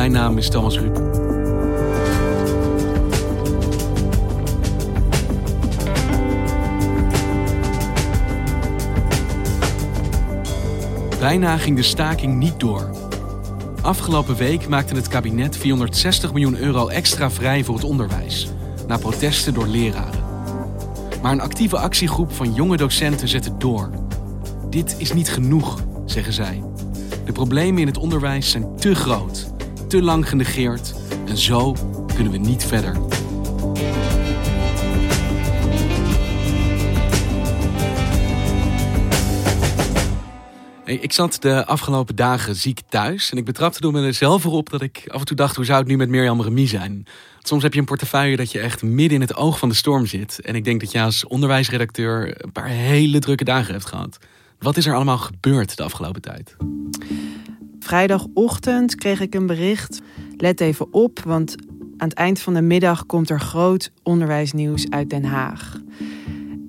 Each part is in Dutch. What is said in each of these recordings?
Mijn naam is Thomas Rup. Bijna ging de staking niet door. Afgelopen week maakte het kabinet 460 miljoen euro extra vrij voor het onderwijs, na protesten door leraren. Maar een actieve actiegroep van jonge docenten zette door. Dit is niet genoeg, zeggen zij. De problemen in het onderwijs zijn te groot, te lang genegeerd en zo kunnen we niet verder. Ik zat de afgelopen dagen ziek thuis en ik betrapte door mezelf erop dat ik af en toe dacht: hoe zou het nu met Mirjam Remy zijn? Soms heb je een portefeuille dat je echt midden in het oog van de storm zit. En ik denk dat je als onderwijsredacteur een paar hele drukke dagen hebt gehad. Wat is er allemaal gebeurd de afgelopen tijd? Vrijdagochtend kreeg ik een bericht. Let even op, want aan het eind van de middag komt er groot onderwijsnieuws uit Den Haag.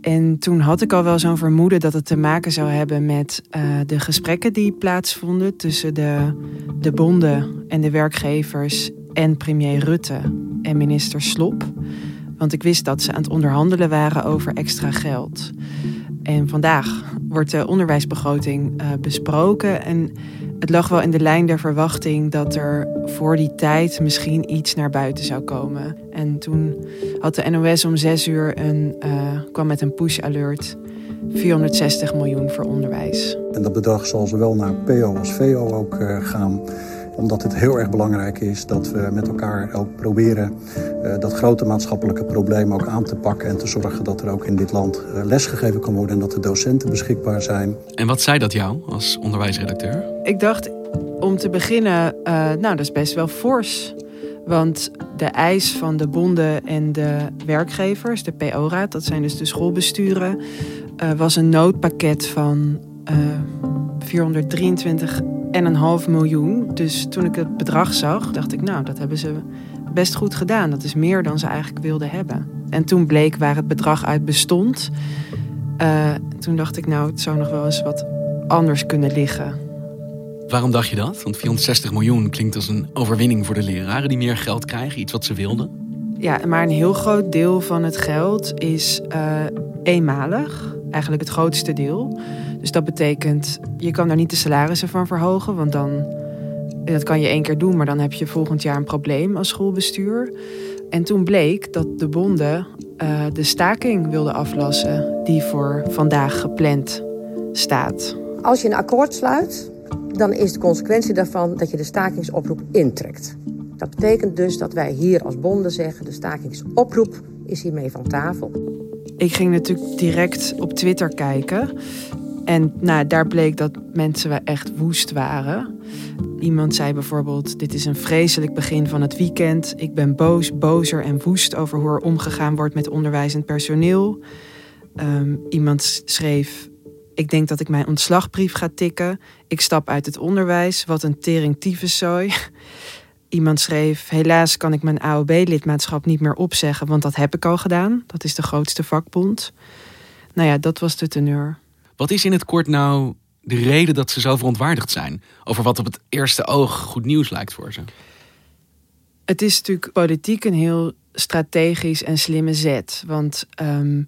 En toen had ik al wel zo'n vermoeden dat het te maken zou hebben met uh, de gesprekken die plaatsvonden tussen de, de bonden en de werkgevers en premier Rutte en minister Slop. Want ik wist dat ze aan het onderhandelen waren over extra geld. En vandaag wordt de onderwijsbegroting uh, besproken. En het lag wel in de lijn der verwachting dat er voor die tijd misschien iets naar buiten zou komen. En toen had de NOS om zes uur een, uh, kwam met een push-alert. 460 miljoen voor onderwijs. En dat bedrag zal zowel naar PO als VO ook uh, gaan omdat het heel erg belangrijk is dat we met elkaar ook proberen uh, dat grote maatschappelijke probleem ook aan te pakken. En te zorgen dat er ook in dit land uh, lesgegeven kan worden en dat de docenten beschikbaar zijn. En wat zei dat jou als onderwijsredacteur? Ik dacht om te beginnen, uh, nou dat is best wel fors. Want de eis van de bonden en de werkgevers, de PO-raad, dat zijn dus de schoolbesturen, was een noodpakket van 423 en een half miljoen. Dus toen ik het bedrag zag, dacht ik, nou, dat hebben ze best goed gedaan. Dat is meer dan ze eigenlijk wilden hebben. En toen bleek waar het bedrag uit bestond. Uh, toen dacht ik, nou, het zou nog wel eens wat anders kunnen liggen. Waarom dacht je dat? Want 460 miljoen klinkt als een overwinning voor de leraren die meer geld krijgen, iets wat ze wilden. Ja, maar een heel groot deel van het geld is uh, eenmalig. Eigenlijk het grootste deel. Dus dat betekent, je kan daar niet de salarissen van verhogen, want dan, dat kan je één keer doen, maar dan heb je volgend jaar een probleem als schoolbestuur. En toen bleek dat de bonden uh, de staking wilden aflassen die voor vandaag gepland staat. Als je een akkoord sluit, dan is de consequentie daarvan dat je de stakingsoproep intrekt. Dat betekent dus dat wij hier als bonden zeggen: de stakingsoproep is hiermee van tafel. Ik ging natuurlijk direct op Twitter kijken. En nou, daar bleek dat mensen echt woest waren. Iemand zei bijvoorbeeld: Dit is een vreselijk begin van het weekend. Ik ben boos, bozer en woest over hoe er omgegaan wordt met onderwijzend personeel. Um, iemand schreef: Ik denk dat ik mijn ontslagbrief ga tikken. Ik stap uit het onderwijs. Wat een tering tyfuszooi. Iemand schreef: Helaas kan ik mijn AOB-lidmaatschap niet meer opzeggen, want dat heb ik al gedaan. Dat is de grootste vakbond. Nou ja, dat was de teneur. Wat is in het kort nou de reden dat ze zo verontwaardigd zijn over wat op het eerste oog goed nieuws lijkt voor ze? Het is natuurlijk politiek een heel strategisch en slimme zet. Want um,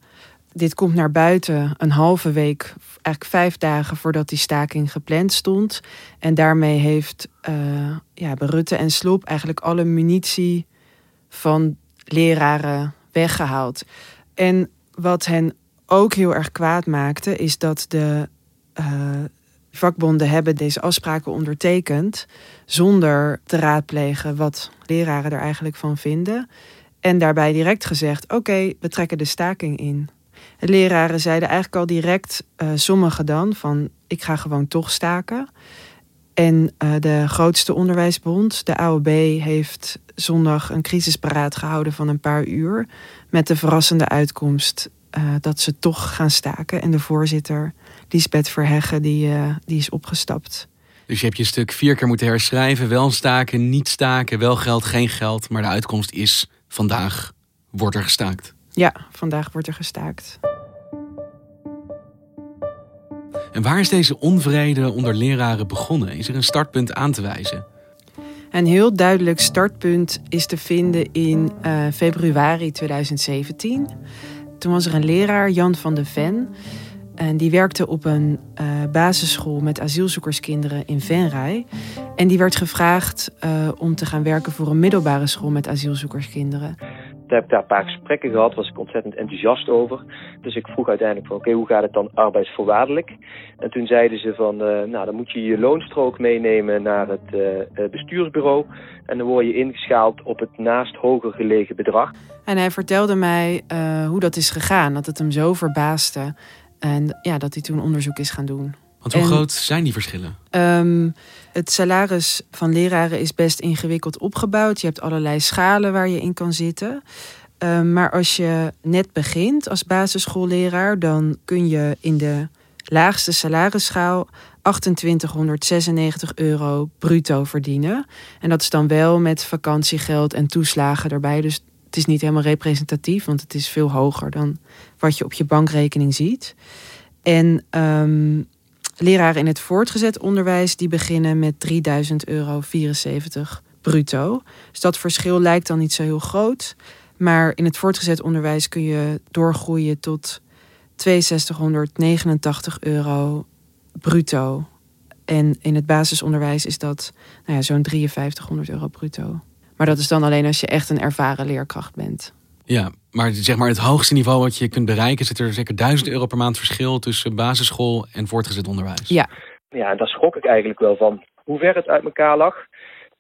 dit komt naar buiten een halve week, eigenlijk vijf dagen voordat die staking gepland stond. En daarmee heeft uh, ja, Rutte en Slop eigenlijk alle munitie van leraren weggehaald. En wat hen ook heel erg kwaad maakte, is dat de uh, vakbonden hebben deze afspraken ondertekend zonder te raadplegen wat leraren er eigenlijk van vinden. En daarbij direct gezegd: oké, we trekken de staking in. De leraren zeiden eigenlijk al direct, uh, sommigen dan, van ik ga gewoon toch staken. En uh, de grootste onderwijsbond, de AOB, heeft zondag een crisisberaad gehouden van een paar uur. Met de verrassende uitkomst uh, dat ze toch gaan staken. En de voorzitter, Lisbeth Verheggen, die, uh, die is opgestapt. Dus je hebt je stuk vier keer moeten herschrijven. Wel staken, niet staken, wel geld, geen geld. Maar de uitkomst is vandaag wordt er gestaakt. Ja, vandaag wordt er gestaakt. En waar is deze onvrede onder leraren begonnen? Is er een startpunt aan te wijzen? Een heel duidelijk startpunt is te vinden in uh, februari 2017. Toen was er een leraar, Jan van de Ven. En die werkte op een uh, basisschool met asielzoekerskinderen in Venray. En die werd gevraagd uh, om te gaan werken voor een middelbare school met asielzoekerskinderen. Toen heb ik daar een paar gesprekken gehad, was ik ontzettend enthousiast over. Dus ik vroeg uiteindelijk van oké, hoe gaat het dan arbeidsvoorwaardelijk? En toen zeiden ze van, uh, nou dan moet je je loonstrook meenemen naar het uh, bestuursbureau. En dan word je ingeschaald op het naast hoger gelegen bedrag. En hij vertelde mij uh, hoe dat is gegaan, dat het hem zo verbaasde. En ja, dat hij toen onderzoek is gaan doen. Want hoe en, groot zijn die verschillen? Um, het salaris van leraren is best ingewikkeld opgebouwd. Je hebt allerlei schalen waar je in kan zitten. Um, maar als je net begint als basisschoolleraar, dan kun je in de laagste salarisschaal 2896 euro bruto verdienen. En dat is dan wel met vakantiegeld en toeslagen erbij. Dus het is niet helemaal representatief, want het is veel hoger dan wat je op je bankrekening ziet. En um, leraren in het voortgezet onderwijs die beginnen met 3000 euro 74 bruto. Dus dat verschil lijkt dan niet zo heel groot. Maar in het voortgezet onderwijs kun je doorgroeien tot 6289 euro bruto. En in het basisonderwijs is dat nou ja, zo'n 5300 euro bruto. Maar dat is dan alleen als je echt een ervaren leerkracht bent. Ja, maar zeg maar het hoogste niveau wat je kunt bereiken, zit er zeker 1000 euro per maand verschil tussen basisschool en voortgezet onderwijs. Ja. Ja, en daar schrok ik eigenlijk wel van hoe ver het uit elkaar lag.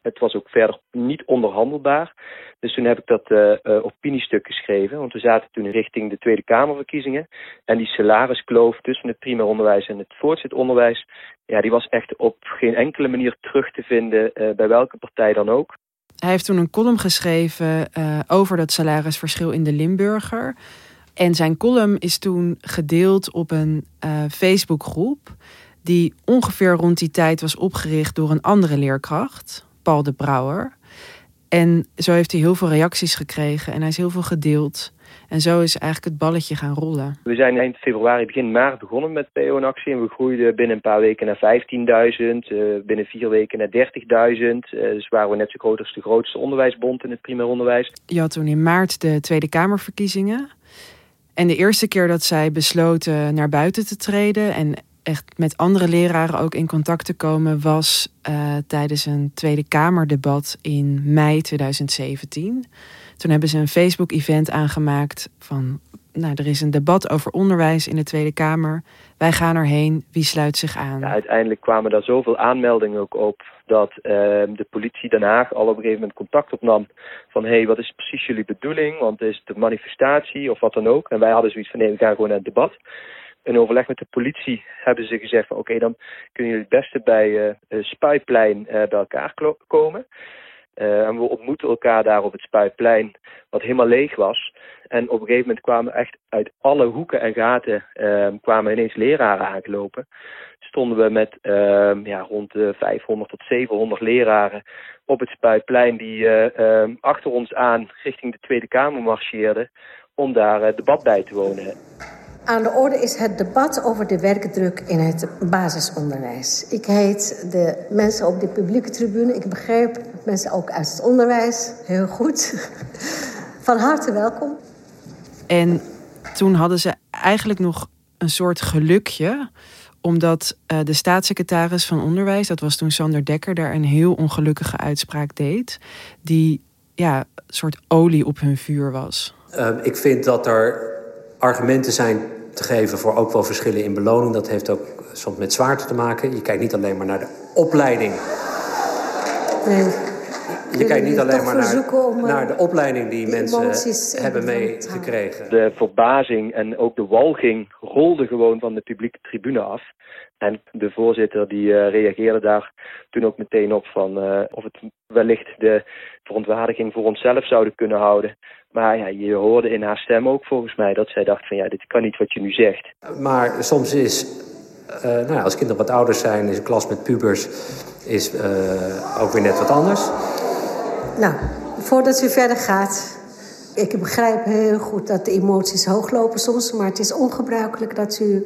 Het was ook verder niet onderhandelbaar. Dus toen heb ik dat uh, uh, opiniestuk geschreven. Want we zaten toen richting de Tweede Kamerverkiezingen. En die salariskloof tussen het primair onderwijs en het voortgezet onderwijs. Ja, die was echt op geen enkele manier terug te vinden uh, bij welke partij dan ook. Hij heeft toen een column geschreven uh, over dat salarisverschil in de Limburger. En zijn column is toen gedeeld op een uh, Facebookgroep. Die ongeveer rond die tijd was opgericht door een andere leerkracht, Paul de Brouwer. En zo heeft hij heel veel reacties gekregen en hij is heel veel gedeeld. En zo is eigenlijk het balletje gaan rollen. We zijn eind februari, begin maart begonnen met PO in actie. En we groeiden binnen een paar weken naar 15.000. Uh, binnen vier weken naar 30.000. Uh, dus waren we net zo groot als de grootste onderwijsbond in het primair onderwijs. Je had toen in maart de Tweede Kamerverkiezingen. En de eerste keer dat zij besloten naar buiten te treden... en echt met andere leraren ook in contact te komen... was uh, tijdens een Tweede Kamerdebat in mei 2017... Toen hebben ze een Facebook-event aangemaakt van... Nou, er is een debat over onderwijs in de Tweede Kamer. Wij gaan erheen. Wie sluit zich aan? Uiteindelijk kwamen daar zoveel aanmeldingen ook op... dat uh, de politie Den Haag al op een gegeven moment contact opnam... van, hé, hey, wat is precies jullie bedoeling? Want is het een manifestatie of wat dan ook? En wij hadden zoiets van, nee, we gaan gewoon naar het debat in overleg met de politie hebben ze gezegd van oké, dan kunnen jullie het beste bij uh, Spuiplein uh, bij elkaar komen. Uh, en we ontmoeten elkaar daar op het Spuitplein, wat helemaal leeg was. En op een gegeven moment kwamen echt uit alle hoeken en gaten uh, kwamen ineens leraren aangelopen. Stonden we met uh, ja, rond de 500 tot 700 leraren op het Spuitplein die uh, achter ons aan richting de Tweede Kamer marcheerden om daar debat bij te wonen. Aan de orde is het debat over de werkdruk in het basisonderwijs. Ik heet de mensen op de publieke tribune. Ik begreep mensen ook uit het onderwijs. Heel goed. Van harte welkom. En toen hadden ze eigenlijk nog een soort gelukje omdat uh, de staatssecretaris van Onderwijs, dat was toen Sander Dekker, daar een heel ongelukkige uitspraak deed. Die ja, een soort olie op hun vuur was. Uh, ik vind dat er argumenten zijn te geven voor ook wel verschillen in beloning. Dat heeft ook soms met zwaarte te maken. Je kijkt niet alleen maar naar de opleiding. Nee. Je kijkt niet alleen maar naar, verzoeken om, eh, naar de opleiding die die mensen hebben meegekregen. De verbazing en ook de walging rolde gewoon van de publieke tribune af. En de voorzitter die eh, reageerde daar toen ook meteen op van eh, of het wellicht de verontwaardiging voor onszelf zouden kunnen houden. Maar ja, je hoorde in haar stem ook volgens mij dat zij dacht van ja, dit kan niet wat je nu zegt. Maar soms is, eh, nou ja, als kinderen wat ouder zijn, is een klas met pubers is, eh, ook weer net wat anders. Nou, voordat u verder gaat. Ik begrijp heel goed dat de emoties hoog lopen soms. Maar het is ongebruikelijk dat u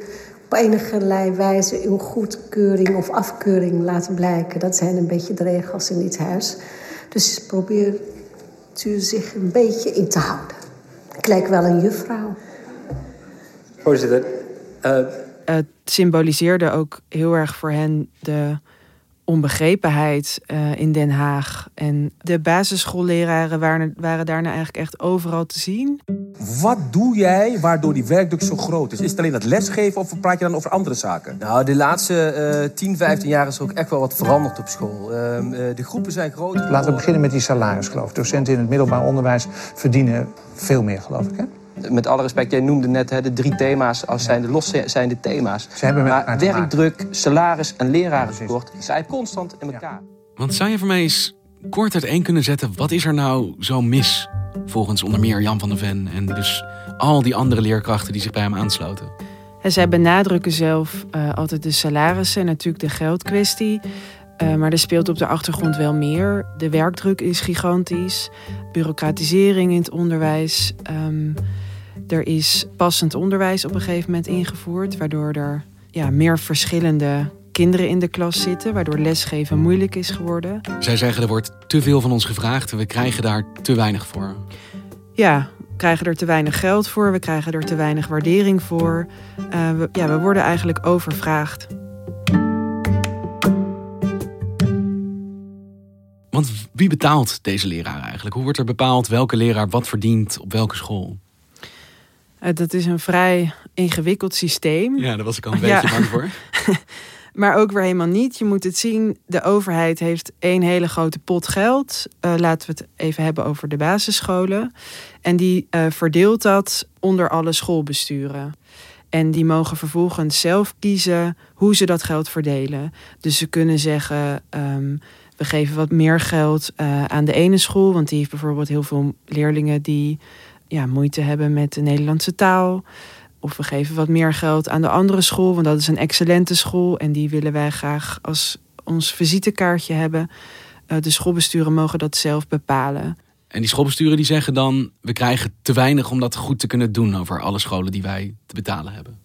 op enige wijze uw goedkeuring of afkeuring laat blijken. Dat zijn een beetje de regels in dit huis. Dus probeer u zich een beetje in te houden. Ik lijk wel een juffrouw. Voorzitter, eh, Het symboliseerde ook heel erg voor hen de onbegrepenheid eh, in Den Haag. En de basisschoolleraren waren, waren daarna eigenlijk echt overal te zien. Wat doe jij waardoor die werkdruk zo groot is? Is het alleen het lesgeven of praat je dan over andere zaken? Nou, de laatste eh 10, 15 jaar is er ook echt wel wat veranderd op school. Ehm, eh, de groepen zijn groter. Laten we beginnen met die salaris, geloof ik. Docenten in het middelbaar onderwijs verdienen veel meer, geloof ik. Hè? Met alle respect, jij noemde net hè, de drie thema's als zijn de loszijnde thema's. Ze hebben met elkaar maar te maken. werkdruk, salaris en lerarentekort zijn constant in elkaar. Want zou je voor mij eens kort uiteen kunnen zetten... wat is er nou zo mis volgens onder meer Jan van der Ven... en dus al die andere leerkrachten die zich bij hem aansloten? En zij benadrukken zelf eh, altijd de salarissen en natuurlijk de geldkwestie. Eh, maar er speelt op de achtergrond wel meer. De werkdruk is gigantisch. Bureaucratisering in het onderwijs. Ehm, er is passend onderwijs op een gegeven moment ingevoerd, waardoor er ja, meer verschillende kinderen in de klas zitten, waardoor lesgeven moeilijk is geworden. Zij zeggen er wordt te veel van ons gevraagd en we krijgen daar te weinig voor. Ja, we krijgen er te weinig geld voor, we krijgen er te weinig waardering voor. Eh, we, ja, we worden eigenlijk overvraagd. Want wie betaalt deze leraar eigenlijk? Hoe wordt er bepaald welke leraar wat verdient op welke school? Eh, dat is een vrij ingewikkeld systeem. Ja, daar was ik al een Ja. beetje bang voor. Maar ook weer helemaal niet. Je moet het zien, de overheid heeft één hele grote pot geld. Eh, laten we het even hebben over de basisscholen. En die eh, verdeelt dat onder alle schoolbesturen. En die mogen vervolgens zelf kiezen hoe ze dat geld verdelen. Dus ze kunnen zeggen, ehm, we geven wat meer geld aan de ene school. Want die heeft bijvoorbeeld heel veel leerlingen die ja, moeite hebben met de Nederlandse taal. Of we geven wat meer geld aan de andere school, want dat is een excellente school en die willen wij graag als ons visitekaartje hebben. Eh, de schoolbesturen mogen dat zelf bepalen. En die schoolbesturen die zeggen dan... we krijgen te weinig om dat goed te kunnen doen... over alle scholen die wij te betalen hebben.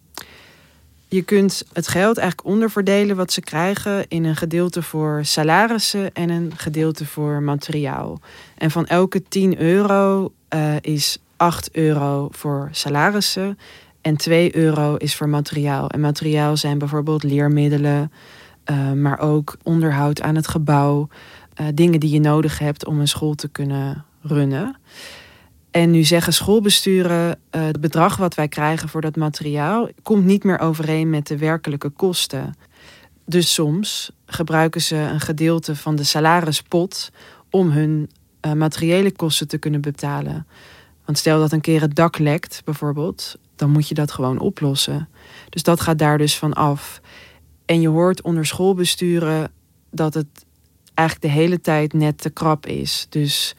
Je kunt het geld eigenlijk onderverdelen wat ze krijgen in een gedeelte voor salarissen en een gedeelte voor materiaal. En van elke 10 euro eh, is 8 euro voor salarissen en 2 euro is voor materiaal. En materiaal zijn bijvoorbeeld leermiddelen, eh, maar ook onderhoud aan het gebouw. eh, dingen die je nodig hebt om een school te kunnen runnen. En nu zeggen schoolbesturen, eh, het bedrag wat wij krijgen voor dat materiaal komt niet meer overeen met de werkelijke kosten. Dus soms gebruiken ze een gedeelte van de salarispot om hun materiële kosten te kunnen betalen. Want stel dat een keer het dak lekt, bijvoorbeeld, dan moet je dat gewoon oplossen. Dus dat gaat daar dus van af. En je hoort onder schoolbesturen dat het eigenlijk de hele tijd net te krap is. Dus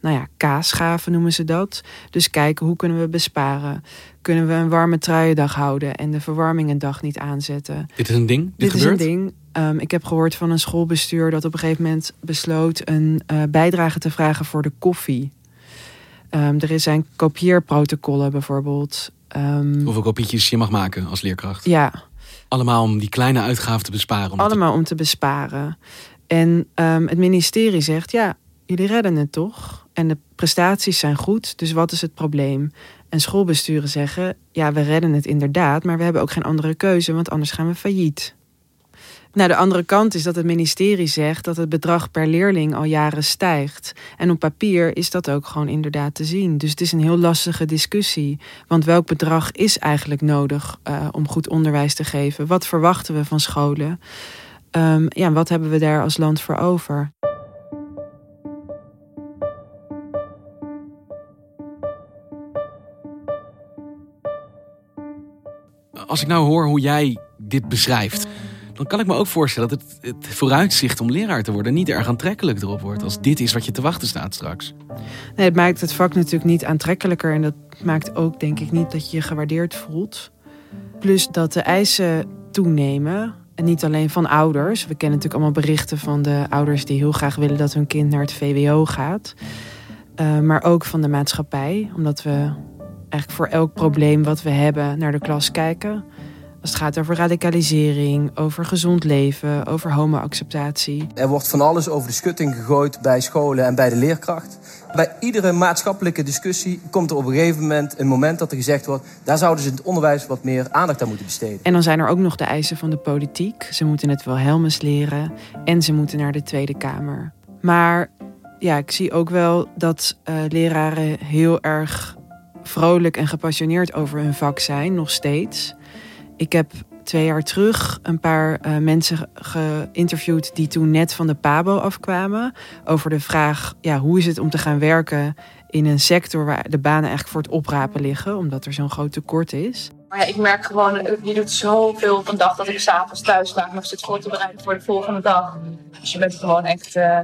nou ja, kaasschaven noemen ze dat. Dus kijken hoe kunnen we besparen. Kunnen we een warme truiendag houden en de verwarming een dag niet aanzetten. Dit is een ding? Dit, Dit, is een ding. Um, ik heb gehoord van een schoolbestuur dat op een gegeven moment besloot een uh, bijdrage te vragen voor de koffie. Um, er zijn kopieerprotocollen bijvoorbeeld. Um, Hoeveel kopietjes je mag maken als leerkracht? Ja. Allemaal om die kleine uitgaven te besparen. Om Allemaal te... om te besparen. En het ministerie zegt, ja, jullie redden het toch? En de prestaties zijn goed, dus wat is het probleem? En schoolbesturen zeggen, ja, we redden het inderdaad, maar we hebben ook geen andere keuze, want anders gaan we failliet. Nou, de andere kant is dat het ministerie zegt dat het bedrag per leerling al jaren stijgt. En op papier is dat ook gewoon inderdaad te zien. Dus het is een heel lastige discussie. Want welk bedrag is eigenlijk nodig uh, om goed onderwijs te geven? Wat verwachten we van scholen? Um, ja, wat hebben we daar als land voor over? Als ik nou hoor hoe jij dit beschrijft, dan kan ik me ook voorstellen dat het, het, vooruitzicht om leraar te worden niet erg aantrekkelijk erop wordt. Als dit is wat je te wachten staat straks. Nee, het maakt het vak natuurlijk niet aantrekkelijker. En dat maakt ook, denk ik, niet dat je je gewaardeerd voelt. Plus dat de eisen toenemen. En niet alleen van ouders. We kennen natuurlijk allemaal berichten van de ouders die heel graag willen dat hun kind naar het VWO gaat. Uh, maar ook van de maatschappij. Omdat we eigenlijk voor elk probleem wat we hebben naar de klas kijken. Als het gaat over radicalisering, over gezond leven, over homoacceptatie. Er wordt van alles over de schutting gegooid bij scholen en bij de leerkracht. Bij iedere maatschappelijke discussie komt er op een gegeven moment een moment dat er gezegd wordt: daar zouden ze in het onderwijs wat meer aandacht aan moeten besteden. En dan zijn er ook nog de eisen van de politiek. Ze moeten het wel helmens leren en ze moeten naar de Tweede Kamer. Maar ja, ik zie ook wel dat uh, leraren heel erg vrolijk en gepassioneerd over hun vak zijn, nog steeds. Ik heb twee jaar terug een paar uh, mensen geïnterviewd die toen net van de PABO afkwamen. Over de vraag, ja, hoe is het om te gaan werken in een sector waar de banen eigenlijk voor het oprapen liggen, omdat er zo'n groot tekort is. Maar ja, ik merk gewoon, je doet zoveel op een dag dat ik s'avonds thuis sta nog zit voor te bereiden voor de volgende dag. Dus je bent gewoon echt, uh,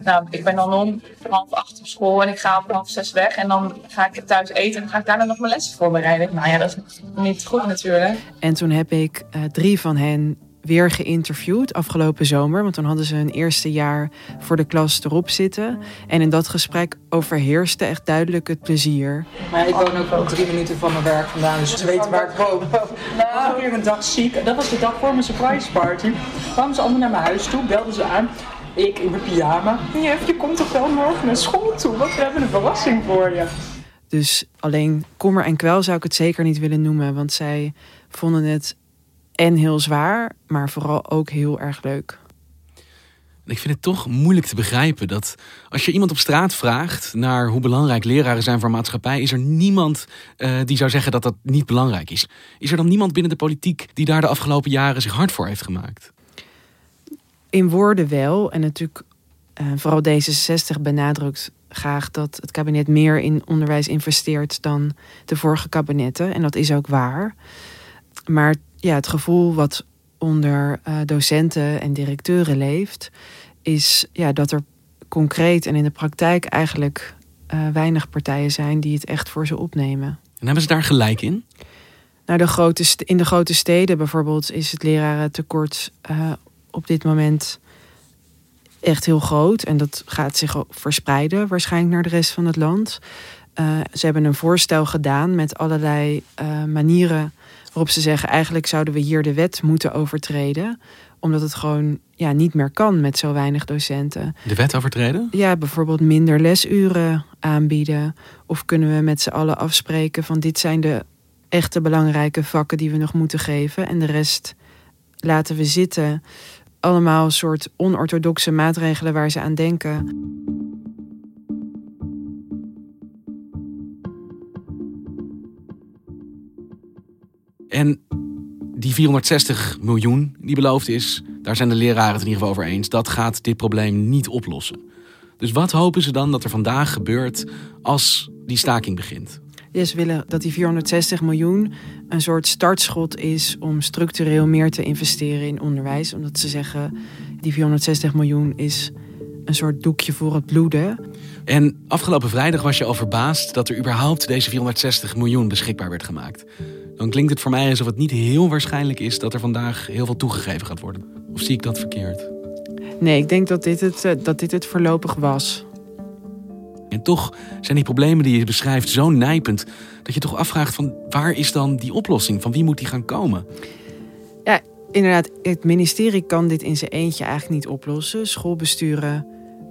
nou, ik ben dan om half acht op school en ik ga om half zes weg. En dan ga ik thuis eten en dan ga ik daarna nog mijn lessen voorbereiden. Nou ja, dat is niet goed natuurlijk. En toen heb ik uh, drie van hen weer geïnterviewd afgelopen zomer. Want toen hadden ze hun eerste jaar voor de klas erop zitten. En in dat gesprek overheerste echt duidelijk het plezier. Maar ik woon ook wel drie minuten van mijn werk vandaan, dus ze weten waar ik woon. Nou, weer een dag ziek. Dat was de dag voor mijn surprise party. Kwamen ze allemaal naar mijn huis toe, belden ze aan. Ik in mijn pyjama. Jef, je komt toch wel morgen naar school toe? Want we hebben een verrassing voor je. Dus alleen kommer en kwel zou ik het zeker niet willen noemen. Want zij vonden het en heel zwaar, maar vooral ook heel erg leuk. Ik vind het toch moeilijk te begrijpen dat als je iemand op straat vraagt naar hoe belangrijk leraren zijn voor maatschappij, is er niemand uh, die zou zeggen dat dat niet belangrijk is. Is er dan niemand binnen de politiek die daar de afgelopen jaren zich hard voor heeft gemaakt? In woorden wel. En natuurlijk, uh, vooral D66 benadrukt graag dat het kabinet meer in onderwijs investeert dan de vorige kabinetten. En dat is ook waar. Maar ja, het gevoel wat onder uh, docenten en directeuren leeft, is ja, dat er concreet en in de praktijk eigenlijk uh, weinig partijen zijn die het echt voor ze opnemen. En hebben ze daar gelijk in? Nou, de grote in de grote steden bijvoorbeeld is het lerarentekort uh, op dit moment echt heel groot. En dat gaat zich verspreiden waarschijnlijk naar de rest van het land. Uh, ze hebben een voorstel gedaan met allerlei manieren waarop ze zeggen: eigenlijk zouden we hier de wet moeten overtreden omdat het gewoon ja, niet meer kan met zo weinig docenten. De wet overtreden? Ja, bijvoorbeeld minder lesuren aanbieden. Of kunnen we met z'n allen afspreken van dit zijn de echte belangrijke vakken die we nog moeten geven. En de rest laten we zitten. Allemaal een soort onorthodoxe maatregelen waar ze aan denken. En die 460 miljoen die beloofd is, daar zijn de leraren het in ieder geval over eens. Dat gaat dit probleem niet oplossen. Dus wat hopen ze dan dat er vandaag gebeurt als die staking begint? Ja, ze willen dat die 460 miljoen een soort startschot is om structureel meer te investeren in onderwijs. Omdat ze zeggen, die 460 miljoen is een soort doekje voor het bloeden. En afgelopen vrijdag was je al verbaasd dat er überhaupt deze 460 miljoen beschikbaar werd gemaakt dan klinkt het voor mij alsof het niet heel waarschijnlijk is dat er vandaag heel veel toegegeven gaat worden. Of zie ik dat verkeerd? Nee, ik denk dat dit het, eh, dat dit het voorlopig was. En toch zijn die problemen die je beschrijft zo nijpend dat je toch afvraagt van waar is dan die oplossing? Van wie moet die gaan komen? Ja, inderdaad, het ministerie kan dit in zijn eentje eigenlijk niet oplossen. Schoolbesturen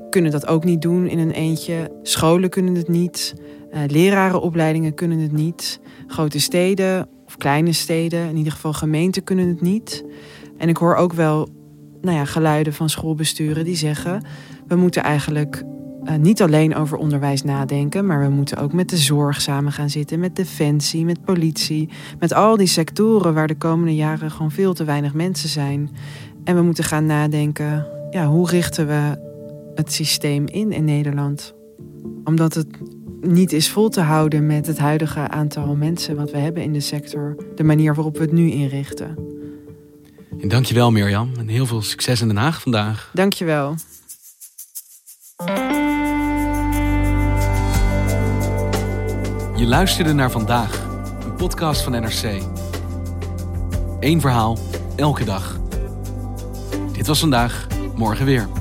kunnen dat ook niet doen in een eentje. Scholen kunnen het niet. Uh, lerarenopleidingen kunnen het niet. Grote steden of kleine steden, in ieder geval gemeenten, kunnen het niet. En ik hoor ook wel nou ja, geluiden van schoolbesturen die zeggen: we moeten eigenlijk uh, niet alleen over onderwijs nadenken, maar we moeten ook met de zorg samen gaan zitten, met defensie, met politie, met al die sectoren waar de komende jaren gewoon veel te weinig mensen zijn. En we moeten gaan nadenken: ja, hoe richten we het systeem in in Nederland? Omdat het niet is vol te houden met het huidige aantal mensen wat we hebben in de sector, de manier waarop we het nu inrichten. En dankjewel Mirjam en heel veel succes in Den Haag vandaag. Dankjewel. Je luisterde naar vandaag, een podcast van NRC. Eén verhaal, elke dag. Dit was vandaag, morgen weer.